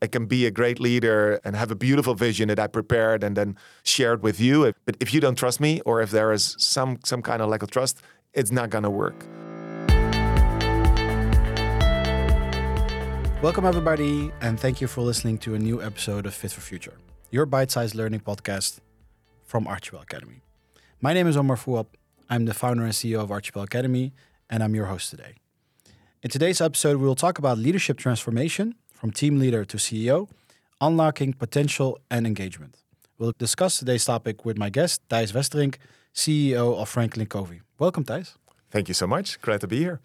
I can be a great leader and have a beautiful vision that I prepared and then shared with you. But if you don't trust me, or if there is some some kind of lack of trust, it's not gonna work. Welcome, everybody, and thank you for listening to a new episode of Fit for Future, your bite sized learning podcast from Archipel Academy. My name is Omar Fouab. I'm the founder and CEO of Archipel Academy, and I'm your host today. In today's episode, we will talk about leadership transformation from team leader to CEO, unlocking potential and engagement. We'll discuss today's topic with my guest, Thijs Westerink, CEO of Franklin Covey. Welcome, Thijs. Thank you so much. Glad to be here.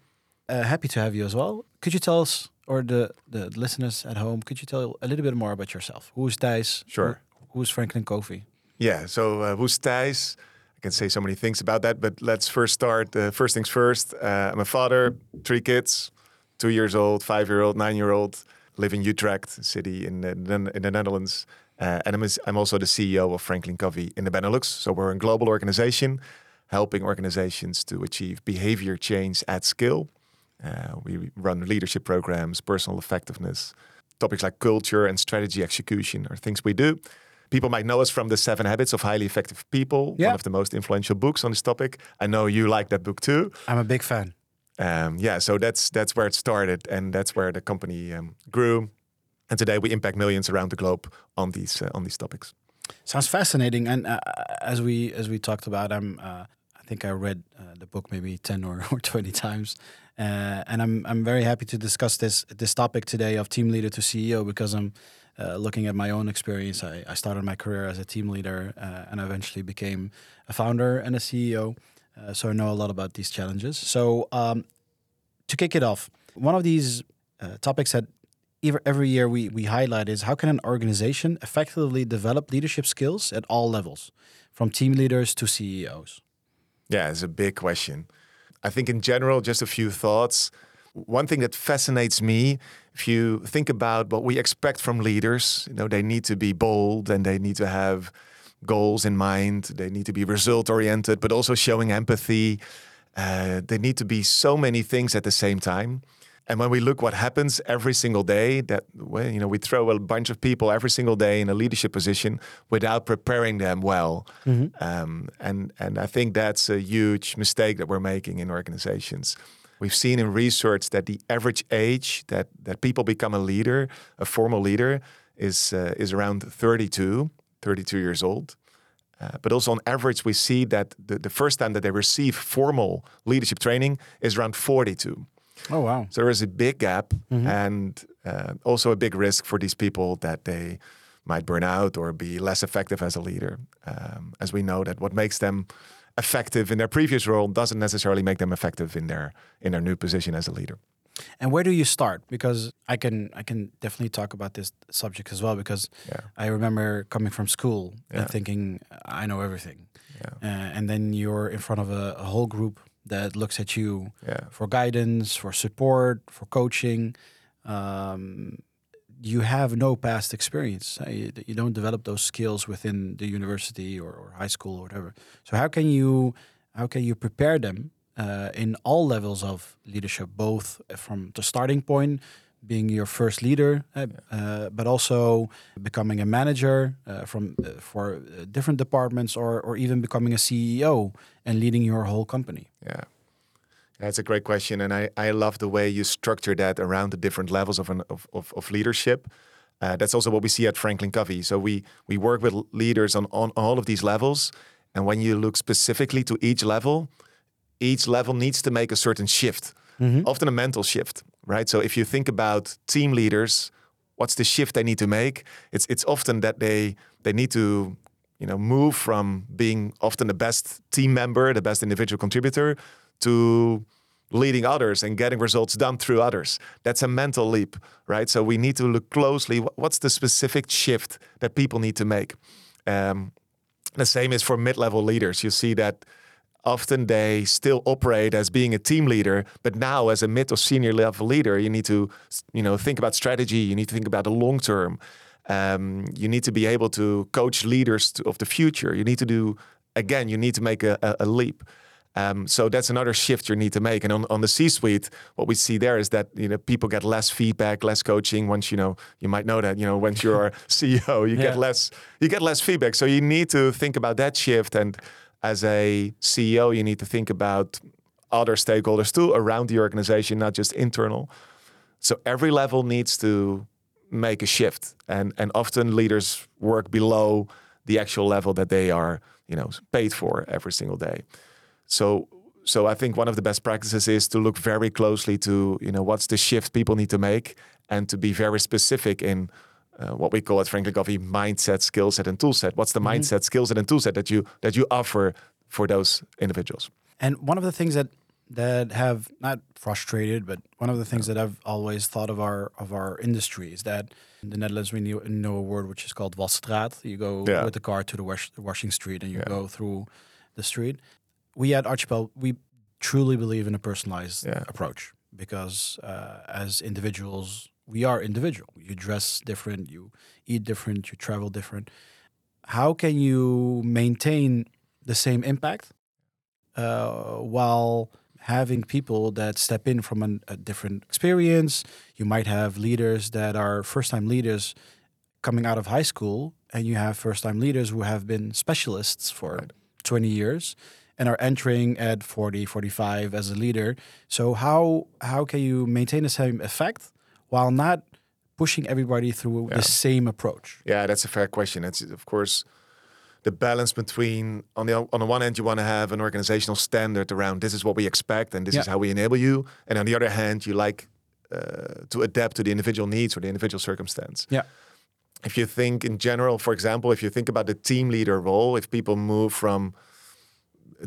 Uh, happy to have you as well. Could you tell us, or the, the listeners at home, could you tell a little bit more about yourself? Who is Thijs? Sure. Who, who's Franklin Covey? Yeah, so uh, who's Thijs? I can say so many things about that, but let's first start. Uh, first things first. Uh, I'm a father, three kids, two years old, five year old, nine year old live in Utrecht city in the, in the Netherlands. Uh, and I'm, I'm also the CEO of Franklin Covey in the Benelux. So we're a global organization helping organizations to achieve behavior change at scale. Uh, we run leadership programs, personal effectiveness, topics like culture and strategy execution are things we do. People might know us from the Seven Habits of Highly Effective People, yeah. one of the most influential books on this topic. I know you like that book too. I'm a big fan um, yeah, so that's that's where it started, and that's where the company um, grew. And today we impact millions around the globe on these uh, on these topics. Sounds fascinating. And uh, as we as we talked about, I'm uh, I think I read uh, the book maybe ten or, or twenty times, uh, and I'm I'm very happy to discuss this this topic today of team leader to CEO because I'm. Uh, looking at my own experience, I, I, started my career as a team leader and eventually became a founder and a CEO. Uh, so I know a lot about these challenges. So um, to kick it off, one of these uh, topics that every year we, we highlight is how can an organization effectively develop leadership skills at all levels, from team leaders to CEOs? Yeah, it's a big question. I think in general, just a few thoughts. One thing that fascinates me, if you think about what we expect from leaders, you know, they need to be bold and they need to have goals in mind. They need to be result oriented, but also showing empathy. Uh, they need to be so many things at the same time. And when we look what happens every single day, that well, you know we throw a bunch of people every single day in a leadership position without preparing them well, mm-hmm. um, and and I think that's a huge mistake that we're making in organizations. We've seen in research that the average age that that people become a leader, a formal leader, is uh, is around 32. 32 years old. Uh, but also on average, we see that the, the first time that they receive formal leadership training is around 42. Oh, wow. So there is a big gap mm-hmm. and uh, also a big risk for these people that they might burn out or be less effective as a leader. Um, as we know that what makes them effective in their previous role doesn't necessarily make them effective in their in their new position as a leader. And where do you start? Because I can I can definitely talk about this subject as well because yeah. I remember coming from school yeah. and thinking I know everything, yeah. uh, and then you're in front of a, a whole group that looks at you for guidance, for support, for coaching. Um, you have no past experience. Uh, you, you, don't develop those skills within the university or, or high school or whatever. So how can you how can you prepare them uh, in all levels of leadership, both from the starting point, being your first leader, uh, uh but also becoming a manager uh, from uh, for different departments, or or even becoming a CEO and leading your whole company. Yeah. That's a great question, and I, I love the way you structure that around the different levels of an, of, of, of leadership. Uh, that's also what we see at Franklin Covey. So we we work with leaders on, on all of these levels, and when you look specifically to each level, each level needs to make a certain shift, mm-hmm. often a mental shift, right? So if you think about team leaders, what's the shift they need to make? It's it's often that they they need to you know move from being often the best team member, the best individual contributor, to leading others and getting results done through others. That's a mental leap, right? So we need to look closely. What's the specific shift that people need to make? Um, the same is for mid-level leaders. You see that often they still operate as being a team leader but now as a mid or senior level leader you need to you know think about strategy you need to think about the long term um, you need to be able to coach leaders to, of the future you need to do again you need to make a, a, a leap Um, so that's another shift you need to make. And on, on the C-suite, what we see there is that you know people get less feedback, less coaching. Once you know, you might know that you know once you're CEO, you yeah. get less you get less feedback. So you need to think about that shift. And as a CEO, you need to think about other stakeholders too around the organization, not just internal. So every level needs to make a shift, and and often leaders work below the actual level that they are you know paid for every single day. So so I think one of the best practices is to look very closely to you know what's the shift people need to make and to be very specific in uh, what we call at Franklin Covey mindset, skill set, and tool set. What's the mm-hmm. mindset, skill set, and tool set that you that you offer for those individuals? And one of the things that that have not frustrated, but one of the things that I've always thought of our of our industry is that in the Netherlands we know, a word which is called wasstraat. You go yeah. with the car to the wash, washing street and you yeah. go through the street. We at Archipel we truly believe in a personalized yeah. approach because uh, as individuals we are individual. You dress different, you eat different, you travel different. How can you maintain the same impact uh, while having people that step in from an, a different experience. You might have leaders that are first time leaders coming out of high school, and you have first time leaders who have been specialists for right. 20 years and are entering at 40, 45 as a leader. So, how, how can you maintain the same effect while not pushing everybody through yeah. the same approach? Yeah, that's a fair question. It's, of course, the balance between on the on the one hand you want to have an organizational standard around this is what we expect and this yeah. is how we enable you, and on the other hand you like uh, to adapt to the individual needs or the individual circumstance. Yeah. If you think in general, for example, if you think about the team leader role, if people move from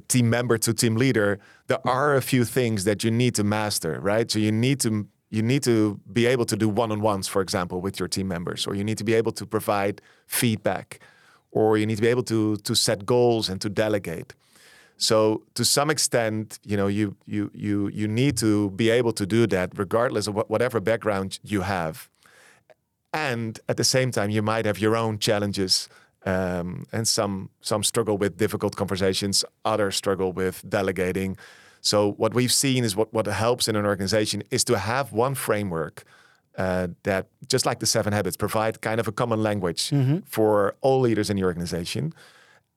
team member to team leader, there are a few things that you need to master, right? So you need to you need to be able to do one-on-ones, for example, with your team members, or you need to be able to provide feedback or you need to be able to to set goals and to delegate. So to some extent, you know, you you you you need to be able to do that regardless of what, whatever background you have. And at the same time, you might have your own challenges, um, and some some struggle with difficult conversations, others struggle with delegating. So what we've seen is what what helps in an organization is to have one framework uh, that just like the seven habits provide kind of a common language mm-hmm. for all leaders in the organization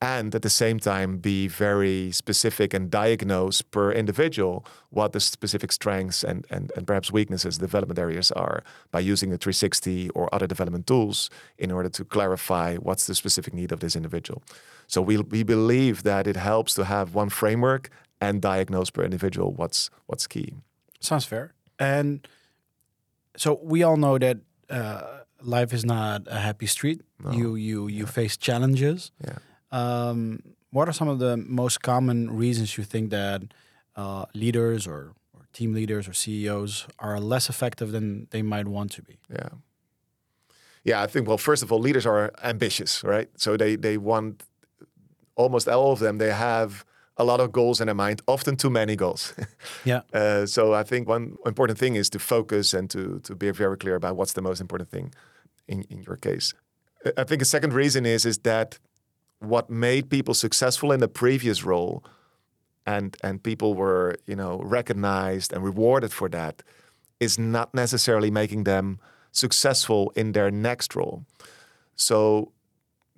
and at the same time be very specific and diagnose per individual what the specific strengths and, and, and perhaps weaknesses development areas are by using the 360 or other development tools in order to clarify what's the specific need of this individual so we, we believe that it helps to have one framework and diagnose per individual what's what's key sounds fair and so we all know that uh, life is not a happy street. No. You you you yeah. face challenges. Yeah. Um, what are some of the most common reasons you think that uh, leaders or, or team leaders or CEOs are less effective than they might want to be? Yeah. Yeah, I think well, first of all, leaders are ambitious, right? So they they want almost all of them. They have a lot of goals in their mind, often too many goals. yeah. Uh, so I think one important thing is to focus and to to be very clear about what's the most important thing in, in your case. I think a second reason is is that what made people successful in the previous role and and people were, you know, recognized and rewarded for that is not necessarily making them successful in their next role. So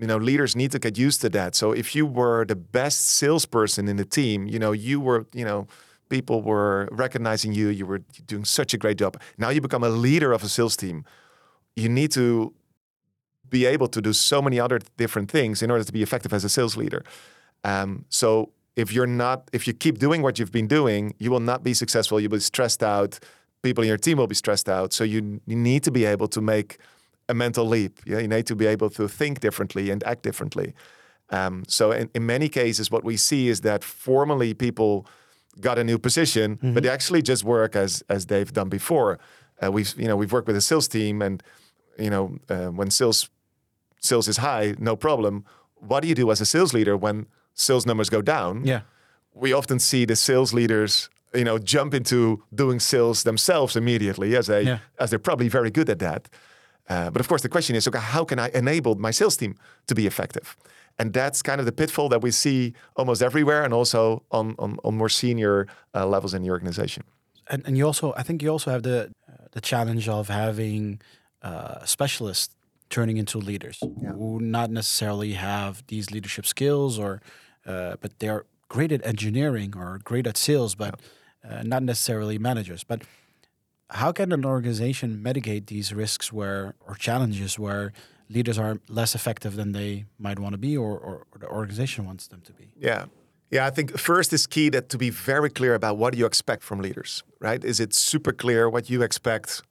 you know leaders need to get used to that. So if you were the best salesperson in the team you know you were you know people were recognizing you you were doing such a great job. Now you become a leader of a sales team. You need to be able to do so many other different things in order to be effective as a sales leader. Um, so if you're not if you keep doing what you've been doing you will not be successful. You'll be stressed out. People in your team will be stressed out. So you, you need to be able to make a mental leap. Yeah, you need to be able to think differently and act differently. Um, so in, in many cases, what we see is that formally people got a new position, mm-hmm. but they actually just work as as they've done before. Uh, we've you know we've worked with a sales team, and you know uh, when sales sales is high, no problem. What do you do as a sales leader when sales numbers go down? Yeah, we often see the sales leaders you know jump into doing sales themselves immediately as they yeah. as they're probably very good at that. Uh, but of course, the question is, okay, how can I enable my sales team to be effective? And that's kind of the pitfall that we see almost everywhere and also on, on, on more senior uh, levels in the organization. And, and you also, I think you also have the, uh, the challenge of having uh, specialists turning into leaders yeah. who not necessarily have these leadership skills or, uh, but they're great at engineering or great at sales, but yeah. uh, not necessarily managers. But how can an organization mitigate these risks where or challenges where leaders are less effective than they might want to be or, or, or the organization wants them to be? Yeah. Yeah, I think first is key that to be very clear about what you expect from leaders, right? Is it super clear what you expect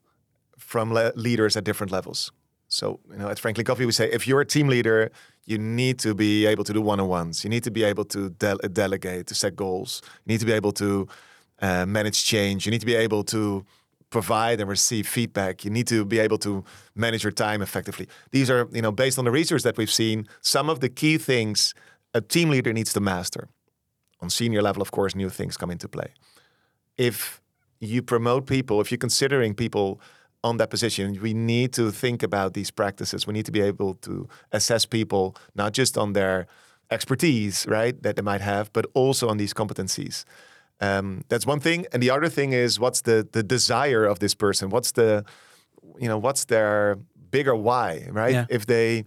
from le- leaders at different levels? So, you know, at Franklin Covey, we say if you're a team leader, you need to be able to do one-on-ones. You need to be able to de- delegate, to set goals. You need to be able to uh, manage change. You need to be able to provide and receive feedback. You need to be able to manage your time effectively. These are, you know, based on the research that we've seen, some of the key things a team leader needs to master. On senior level, of course, new things come into play. If you promote people, if you're considering people on that position, we need to think about these practices. We need to be able to assess people not just on their expertise, right, that they might have, but also on these competencies. Um, that's one thing, and the other thing is what's the the desire of this person? What's the you know what's their bigger why, right? Yeah. If they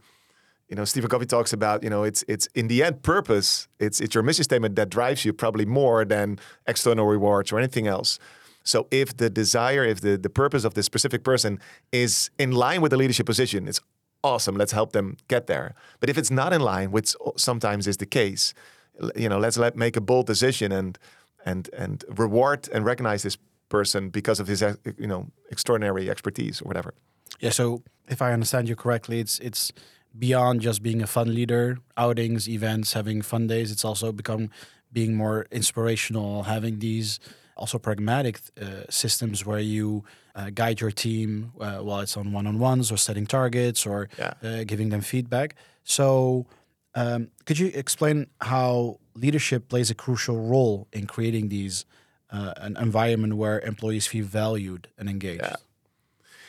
you know, Stephen Covey talks about, you know, it's it's in the end purpose. It's it's your mission statement that drives you probably more than external rewards or anything else. So if the desire, if the, the purpose of the specific person is in line with the leadership position, it's awesome. Let's help them get there. But if it's not in line, which sometimes is the case, you know, let's let make a bold decision and and and reward and recognize this person because of his you know extraordinary expertise or whatever. Yeah. So if I understand you correctly, it's it's beyond just being a fun leader, outings, events, having fun days. It's also become being more inspirational, having these also pragmatic uh, systems where you uh, guide your team uh, while it's on one-on-ones or setting targets or yeah. Uh, giving them feedback. So, um, could you explain how leadership plays a crucial role in creating these uh, an environment where employees feel valued and engaged? Yeah.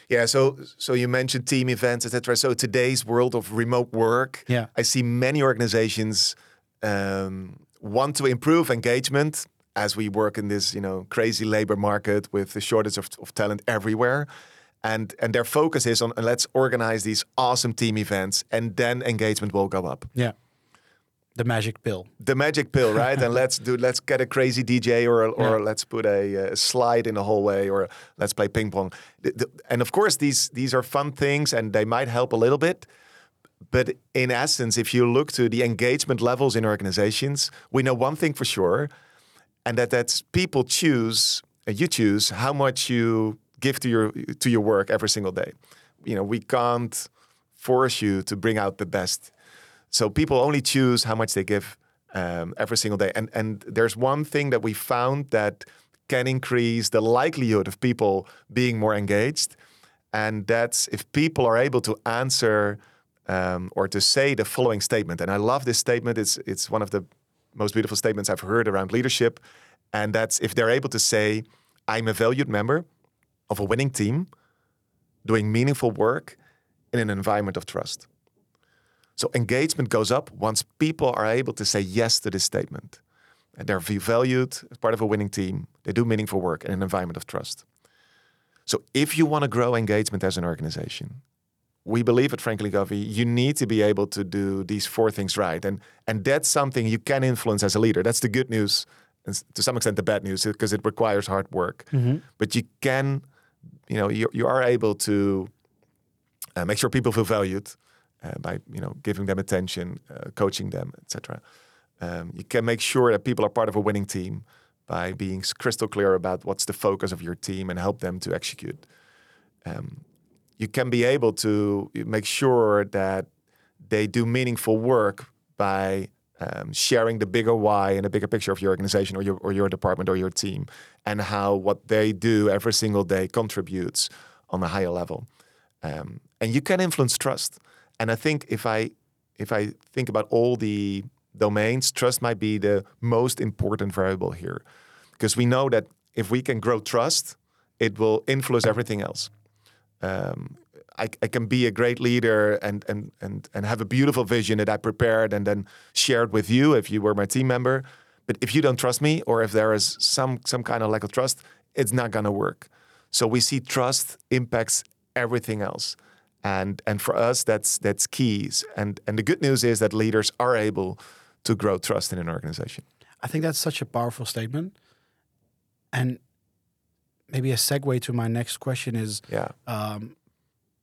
Yeah, so so you mentioned team events, etc. So today's world of remote work, yeah, I see many organizations um, want to improve engagement as we work in this you know crazy labor market with the shortage of, of talent everywhere and and their focus is on let's organize these awesome team events and then engagement will go up. Yeah. The magic pill. The magic pill right? And let's do let's get a crazy dj or or yeah. let's put a, a, slide in the hallway or let's play ping pong. And of course these these are fun things and they might help a little bit but in essence if you look to the engagement levels in organizations we know one thing for sure and that that's people choose uh, you choose how much you give to your to your work every single day. You know, we can't force you to bring out the best. So people only choose how much they give um, every single day. And and there's one thing that we found that can increase the likelihood of people being more engaged, and that's if people are able to answer um, or to say the following statement. And I love this statement. It's it's one of the most beautiful statements I've heard around leadership. And that's if they're able to say, I'm a valued member of a winning team doing meaningful work in an environment of trust. So engagement goes up once people are able to say yes to this statement. And they're valued as part of a winning team. They do meaningful work in an environment of trust. So if you want to grow engagement as an organization, we believe at Franklin Covey, you need to be able to do these four things right. And, and that's something you can influence as a leader. That's the good news, and to some extent the bad news, because it requires hard work. Mm-hmm. But you can, you know, you, you are able to uh, make sure people feel valued uh, by, you know, giving them attention, uh, coaching them, etc. Um, you can make sure that people are part of a winning team by being crystal clear about what's the focus of your team and help them to execute. Um, you can be able to make sure that they do meaningful work by um, sharing the bigger why and the bigger picture of your organization or your or your department or your team, and how what they do every single day contributes on a higher level. Um, and you can influence trust. And I think if I if I think about all the domains, trust might be the most important variable here, because we know that if we can grow trust, it will influence everything else um, I, I can be a great leader and, and and and have a beautiful vision that I prepared and then shared with you if you were my team member. But if you don't trust me, or if there is some some kind of lack of trust, it's not gonna work. So we see trust impacts everything else. And and for us that's that's keys. And and the good news is that leaders are able to grow trust in an organization. I think that's such a powerful statement. And maybe a segue to my next question is yeah. Um,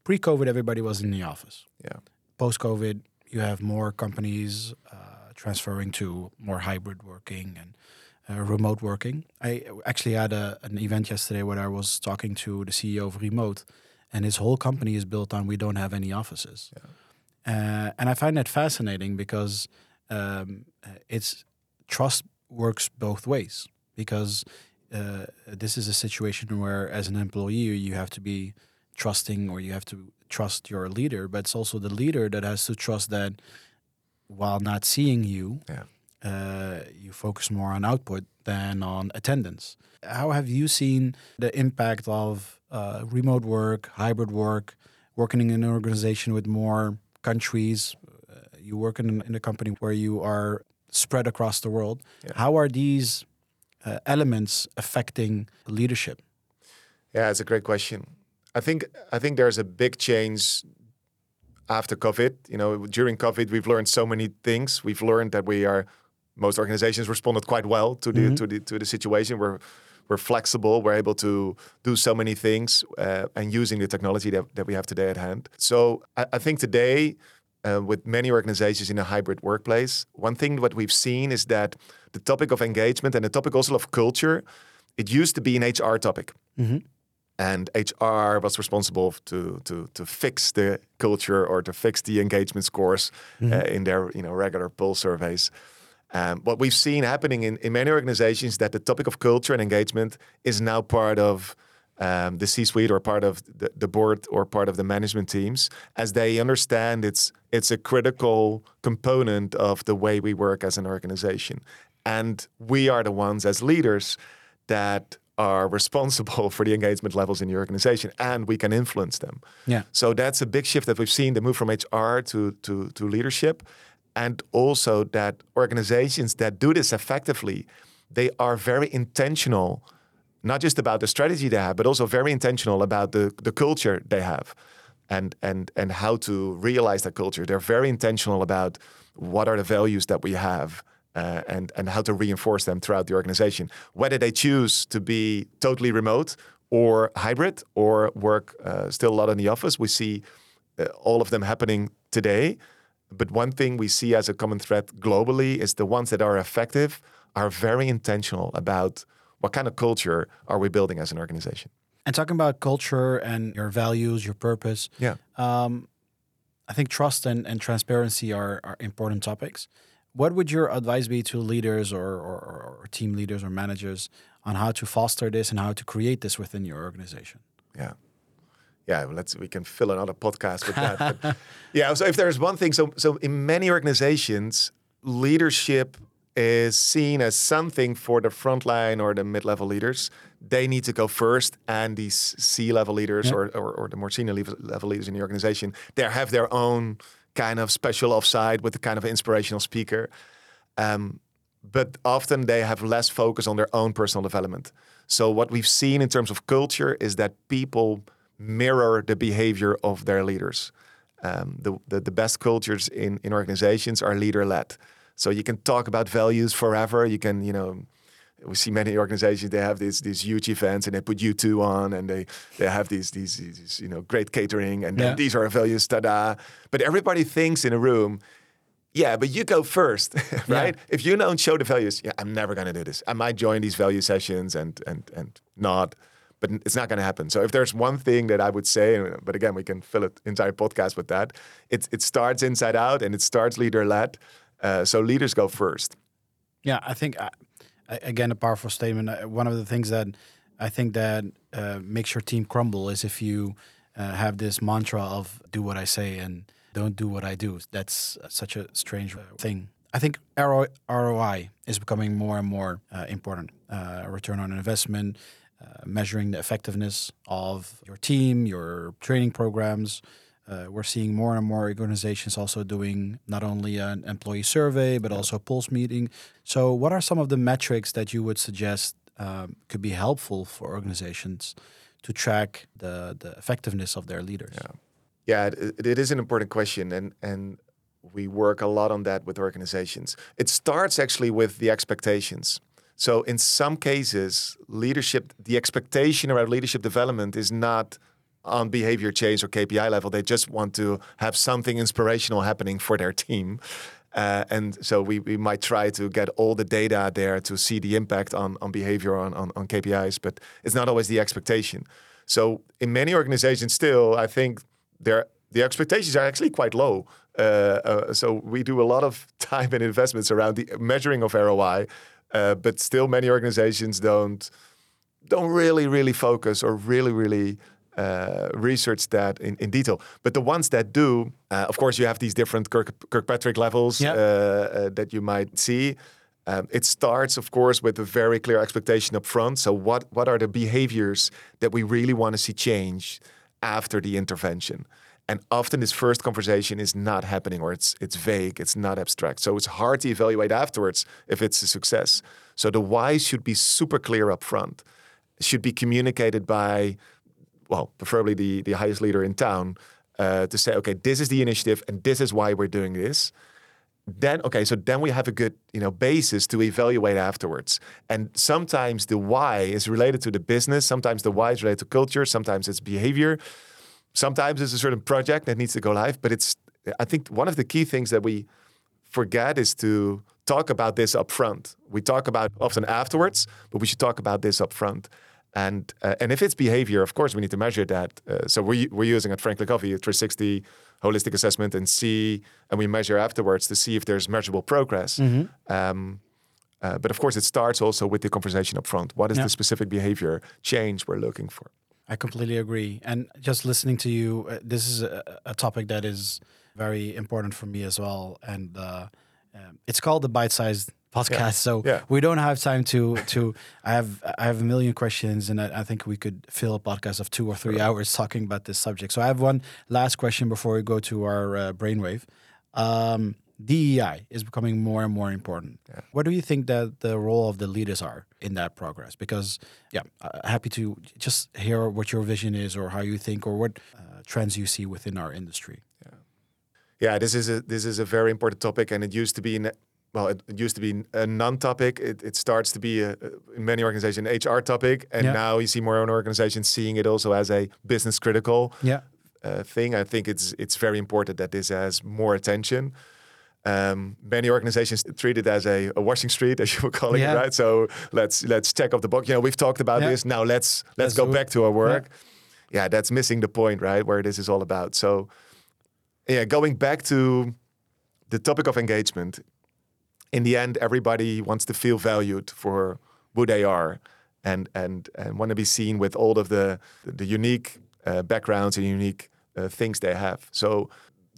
pre-COVID, everybody was in the office. Yeah. Post-COVID, you have more companies uh, transferring to more hybrid working and uh, remote working. I actually had a, an event yesterday where I was talking to the CEO of Remote, and his whole company is built on we don't have any offices. Yeah. Uh, and I find that fascinating because um, it's trust works both ways because uh, this is a situation where, as an employee, you have to be trusting or you have to trust your leader, but it's also the leader that has to trust that while not seeing you, yeah. uh, you focus more on output than on attendance. How have you seen the impact of uh, remote work, hybrid work, working in an organization with more countries? Uh, you work in, in a company where you are spread across the world. Yeah. How are these uh, elements affecting leadership? Yeah, it's a great question. I think I think there's a big change after COVID. You know, during COVID, we've learned so many things. We've learned that we are most organizations responded quite well to the mm-hmm. to the to the situation. We're we're flexible. We're able to do so many things uh, and using the technology that, that we have today at hand. So I, I think today uh, with many organizations in a hybrid workplace. One thing what we've seen is that the topic of engagement and the topic also of culture, it used to be an HR topic. Mm-hmm. And HR was responsible to, to, to fix the culture or to fix the engagement scores mm-hmm. uh, in their you know regular pulse surveys. Um, what we've seen happening in, in many organizations that the topic of culture and engagement is now part of um, the C-suite or part of the, the board or part of the management teams, as they understand it's it's a critical component of the way we work as an organization, and we are the ones as leaders that are responsible for the engagement levels in the organization and we can influence them. Yeah. So that's a big shift that we've seen the move from HR to to to leadership and also that organizations that do this effectively they are very intentional not just about the strategy they have, but also very intentional about the, the culture they have and, and, and how to realize that culture. They're very intentional about what are the values that we have uh, and, and how to reinforce them throughout the organization. Whether they choose to be totally remote or hybrid or work uh, still a lot in the office, we see uh, all of them happening today. But one thing we see as a common thread globally is the ones that are effective are very intentional about what kind of culture are we building as an organization? And talking about culture and your values, your purpose. Yeah. Um, I think trust and, and transparency are, are important topics. What would your advice be to leaders or, or, or team leaders or managers on how to foster this and how to create this within your organization? Yeah yeah, let's we can fill another podcast with that. But yeah, so if there's one thing, so so in many organizations, leadership is seen as something for the frontline or the mid-level leaders. They need to go first, and these C-level leaders yeah. or, or, or the more senior level leaders in the organization, they have their own kind of special offside with the kind of inspirational speaker. Um, but often they have less focus on their own personal development. So what we've seen in terms of culture is that people mirror the behavior of their leaders. Um, the, the, the best cultures in in organizations are leader led. So you can talk about values forever. You can, you know, we see many organizations they have these these huge events and they put U2 on and they they have these these, these you know great catering and yeah. these are values tada but everybody thinks in a room yeah but you go first right yeah. if you don't show the values yeah I'm never going to do this I might join these value sessions and and and not but it's not going to happen so if there's one thing that I would say but again we can fill an entire podcast with that it it starts inside out and it starts leader led uh, so leaders go first. Yeah, I think uh, again a powerful statement. Uh, one of the things that I think that uh, makes your team crumble is if you uh, have this mantra of "do what I say" and "don't do what I do." That's such a strange thing. I think ROI is becoming more and more important. return on investment, uh, measuring the effectiveness of your team, your training programs. Uh, we're seeing more and more organizations also doing not only an employee survey but also a pulse meeting. So, what are some of the metrics that you would suggest um, could be helpful for organizations to track the the effectiveness of their leaders? Yeah, yeah, it, it is an important question, and and we work a lot on that with organizations. It starts actually with the expectations. So in some cases, leadership, the expectation around leadership development is not on behavior change or KPI level. They just want to have something inspirational happening for their team. Uh, and so we, we might try to get all the data there to see the impact on, on behavior on, on, on KPIs, but it's not always the expectation. So in many organizations still, I think the expectations are actually quite low. Uh, uh, so we do a lot of time and investments around the measuring of ROI, uh, but still, many organizations don't don't really really focus or really really uh, research that in, in detail. But the ones that do, uh, of course, you have these different Kirk, Kirkpatrick levels uh, uh, that you might see. Um, it starts, of course, with a very clear expectation up front. So, what what are the behaviors that we really want to see change after the intervention? And often this first conversation is not happening or it's it's vague, it's not abstract. So it's hard to evaluate afterwards if it's a success. So the why should be super clear up front. It should be communicated by, well, preferably the, the highest leader in town uh, to say, okay, this is the initiative and this is why we're doing this. Then okay, so then we have a good you know basis to evaluate afterwards. And sometimes the why is related to the business, sometimes the why is related to culture, sometimes it's behavior sometimes it's a certain project that needs to go live, but it's I think one of the key things that we forget is to talk about this up front. We talk about often afterwards, but we should talk about this up front. And uh, and if it's behavior, of course, we need to measure that. Uh, so we we're using at Franklin Covey a 360 holistic assessment and see, and we measure afterwards to see if there's measurable progress. Mm-hmm. Um, uh, but of course, it starts also with the conversation up front. What is yeah. the specific behavior change we're looking for? I completely agree. And just listening to you, uh, this is a, a, topic that is very important for me as well. And uh, um, it's called the bite sized podcast. Yeah. So yeah. we don't have time to to. I have I have a million questions, and I, I think we could fill a podcast of two or three hours talking about this subject. So I have one last question before we go to our uh, brainwave. Um, DEI is becoming more and more important. Yeah. What do you think that the role of the leaders are in that progress? Because, yeah, uh, happy to just hear what your vision is, or how you think, or what uh, trends you see within our industry. Yeah, yeah. This is a this is a very important topic, and it used to be in, well, it, it used to be a non-topic. It, it starts to be a, in many organizations an HR topic, and yeah. now you see more and organizations seeing it also as a business critical yeah. uh, thing. I think it's it's very important that this has more attention. Um, many organizations treat it as a, a, washing street, as you were calling yeah. it, right? So let's let's check off the box. You know, we've talked about this. Now let's let's, let's go back to our work. Yeah. yeah, that's missing the point, right? Where this is all about. So, yeah, going back to the topic of engagement. In the end, everybody wants to feel valued for who they are, and and and want to be seen with all of the the unique uh, backgrounds and unique uh, things they have. So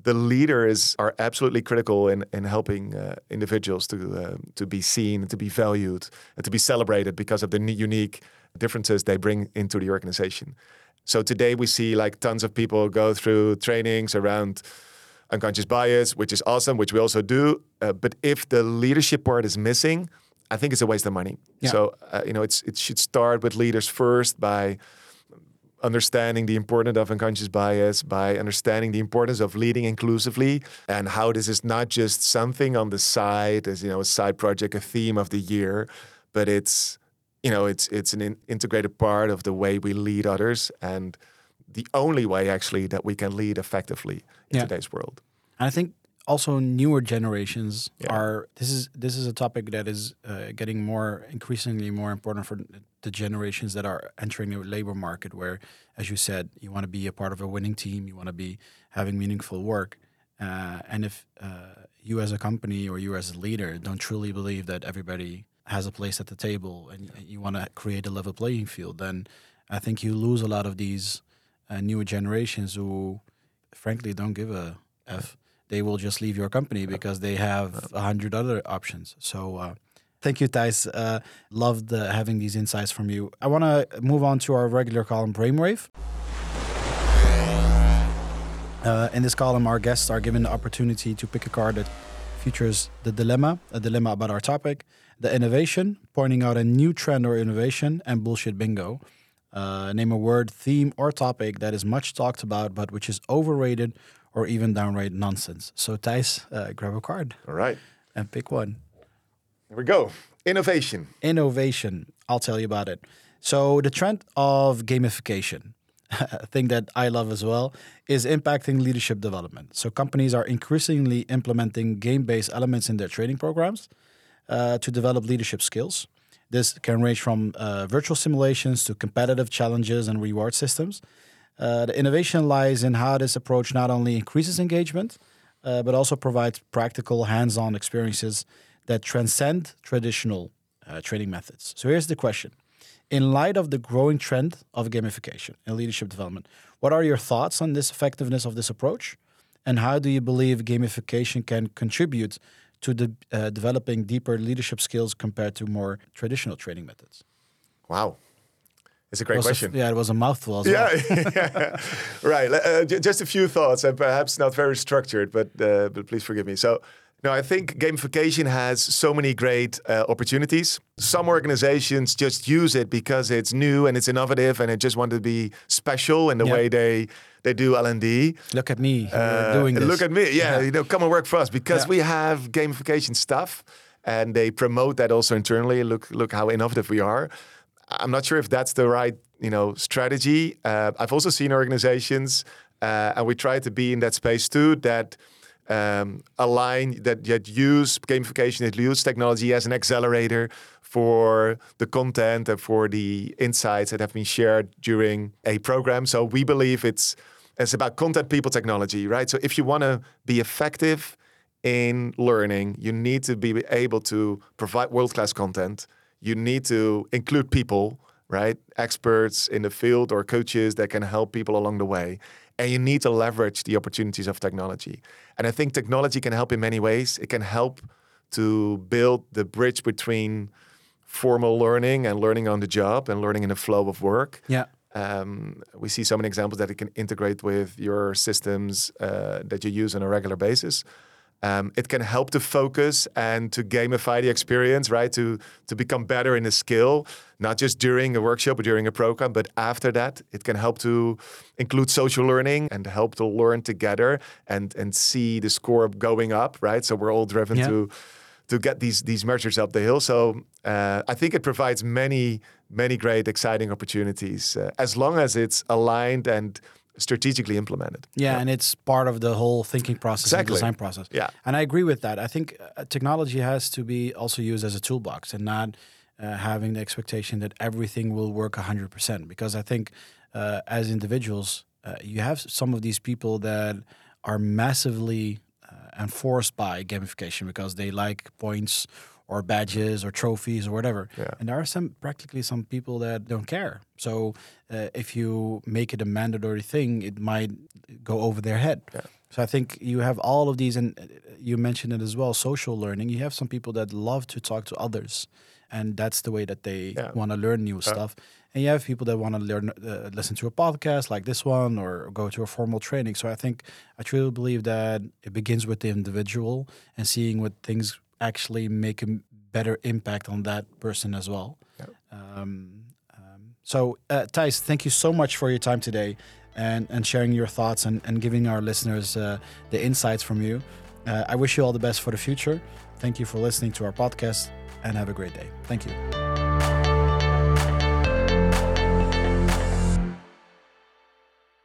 the leaders are absolutely critical in, in helping uh, individuals to uh, to be seen, to be valued, and to be celebrated because of the unique differences they bring into the organization. So today we see like tons of people go through trainings around unconscious bias, which is awesome, which we also do. Uh, but if the leadership part is missing, I think it's a waste of money. Yeah. So uh, you know, it's it should start with leaders first by understanding the importance of unconscious bias, by understanding the importance of leading inclusively, and how this is not just something on the side as you know a side project, a theme of the year, but it's you know it's it's an in integrated part of the way we lead others and the only way actually that we can lead effectively in yeah. today's world. And I think also newer generations yeah. are this is this is a topic that is uh, getting more increasingly more important for the generations that are entering the labor market where as you said you want to be a part of a winning team you want to be having meaningful work uh, and if uh, you as a company or you as a leader don't truly believe that everybody has a place at the table and you want to create a level playing field then i think you lose a lot of these uh, newer generations who frankly don't give a f they will just leave your company because they have a hundred other options. So uh, Thank you, Thijs. Uh, loved uh, having these insights from you. I want to move on to our regular column, Brainwave. Uh, in this column, our guests are given the opportunity to pick a card that features the dilemma, a dilemma about our topic, the innovation, pointing out a new trend or innovation, and bullshit bingo. Uh, name a word, theme, or topic that is much talked about, but which is overrated or even downright nonsense. So, Thijs, uh, grab a card. All right. And pick one. Here we go. Innovation. Innovation. I'll tell you about it. So, the trend of gamification, a thing that I love as well, is impacting leadership development. So, companies are increasingly implementing game based elements in their training programs uh, to develop leadership skills. This can range from uh, virtual simulations to competitive challenges and reward systems. Uh, the innovation lies in how this approach not only increases engagement, uh, but also provides practical hands on experiences that transcend traditional uh, training methods. So here's the question In light of the growing trend of gamification in leadership development, what are your thoughts on this effectiveness of this approach? And how do you believe gamification can contribute to the, uh, developing deeper leadership skills compared to more traditional training methods? Wow. It's a great question. A, yeah, it was a mouthful. yeah, well. yeah, right. Uh, just a few thoughts, and perhaps not very structured, but uh, but please forgive me. So, no, I think gamification has so many great uh, opportunities. Some organizations just use it because it's new and it's innovative, and it just want to be special in the way they they do L and D. Look at me uh, doing this. Look at me, yeah, You know, come and work for us because yeah. we have gamification stuff, and they promote that also internally. Look, look how innovative we are. I'm not sure if that's the right, you know, strategy. Uh, I've also seen organizations, uh, and we try to be in that space too, that um, align that, that use gamification, that use technology as an accelerator for the content and for the insights that have been shared during a program. So we believe it's it's about content, people, technology, right? So if you want to be effective in learning, you need to be able to provide world class content. You need to include people, right? Experts in the field or coaches that can help people along the way and you need to leverage the opportunities of technology. And I think technology can help in many ways. It can help to build the bridge between formal learning and learning on the job and learning in the flow of work. Yeah. Um, we see so many examples that it can integrate with your systems uh, that you use on a regular basis. Um, it can help to focus and to gamify the experience, right? To to become better in a skill, not just during a workshop or during a program, but after that, it can help to include social learning and help to learn together and and see the score going up, right? So we're all driven yeah. to to get these these measures up the hill. So uh, I think it provides many many great exciting opportunities uh, as long as it's aligned and strategically implemented. Yeah, yeah, and it's part of the whole thinking process exactly. and design process. Yeah, and I agree with that. I think uh, technology has to be also used as a toolbox and not uh, having the expectation that everything will work 100%. Because I think uh, as individuals, uh, you have some of these people that are massively uh, enforced by gamification because they like points or badges or trophies or whatever. Yeah. And there are some practically some people that don't care. So uh, if you make it a mandatory thing, it might go over their head. Yeah. So I think you have all of these, and uh, you mentioned it as well. Social learning. You have some people that love to talk to others, and that's the way that they yeah. want to learn new stuff. And you have people that want to learn, uh, listen to a podcast like this one, or go to a formal training. So I think I truly believe that it begins with the individual and seeing what things actually make a better impact on that person as well. Yep. Um, um, so, uh, Thijs, thank you so much for your time today and, and sharing your thoughts and, and giving our listeners uh, the insights from you. Uh, I wish you all the best for the future. Thank you for listening to our podcast and have a great day. Thank you.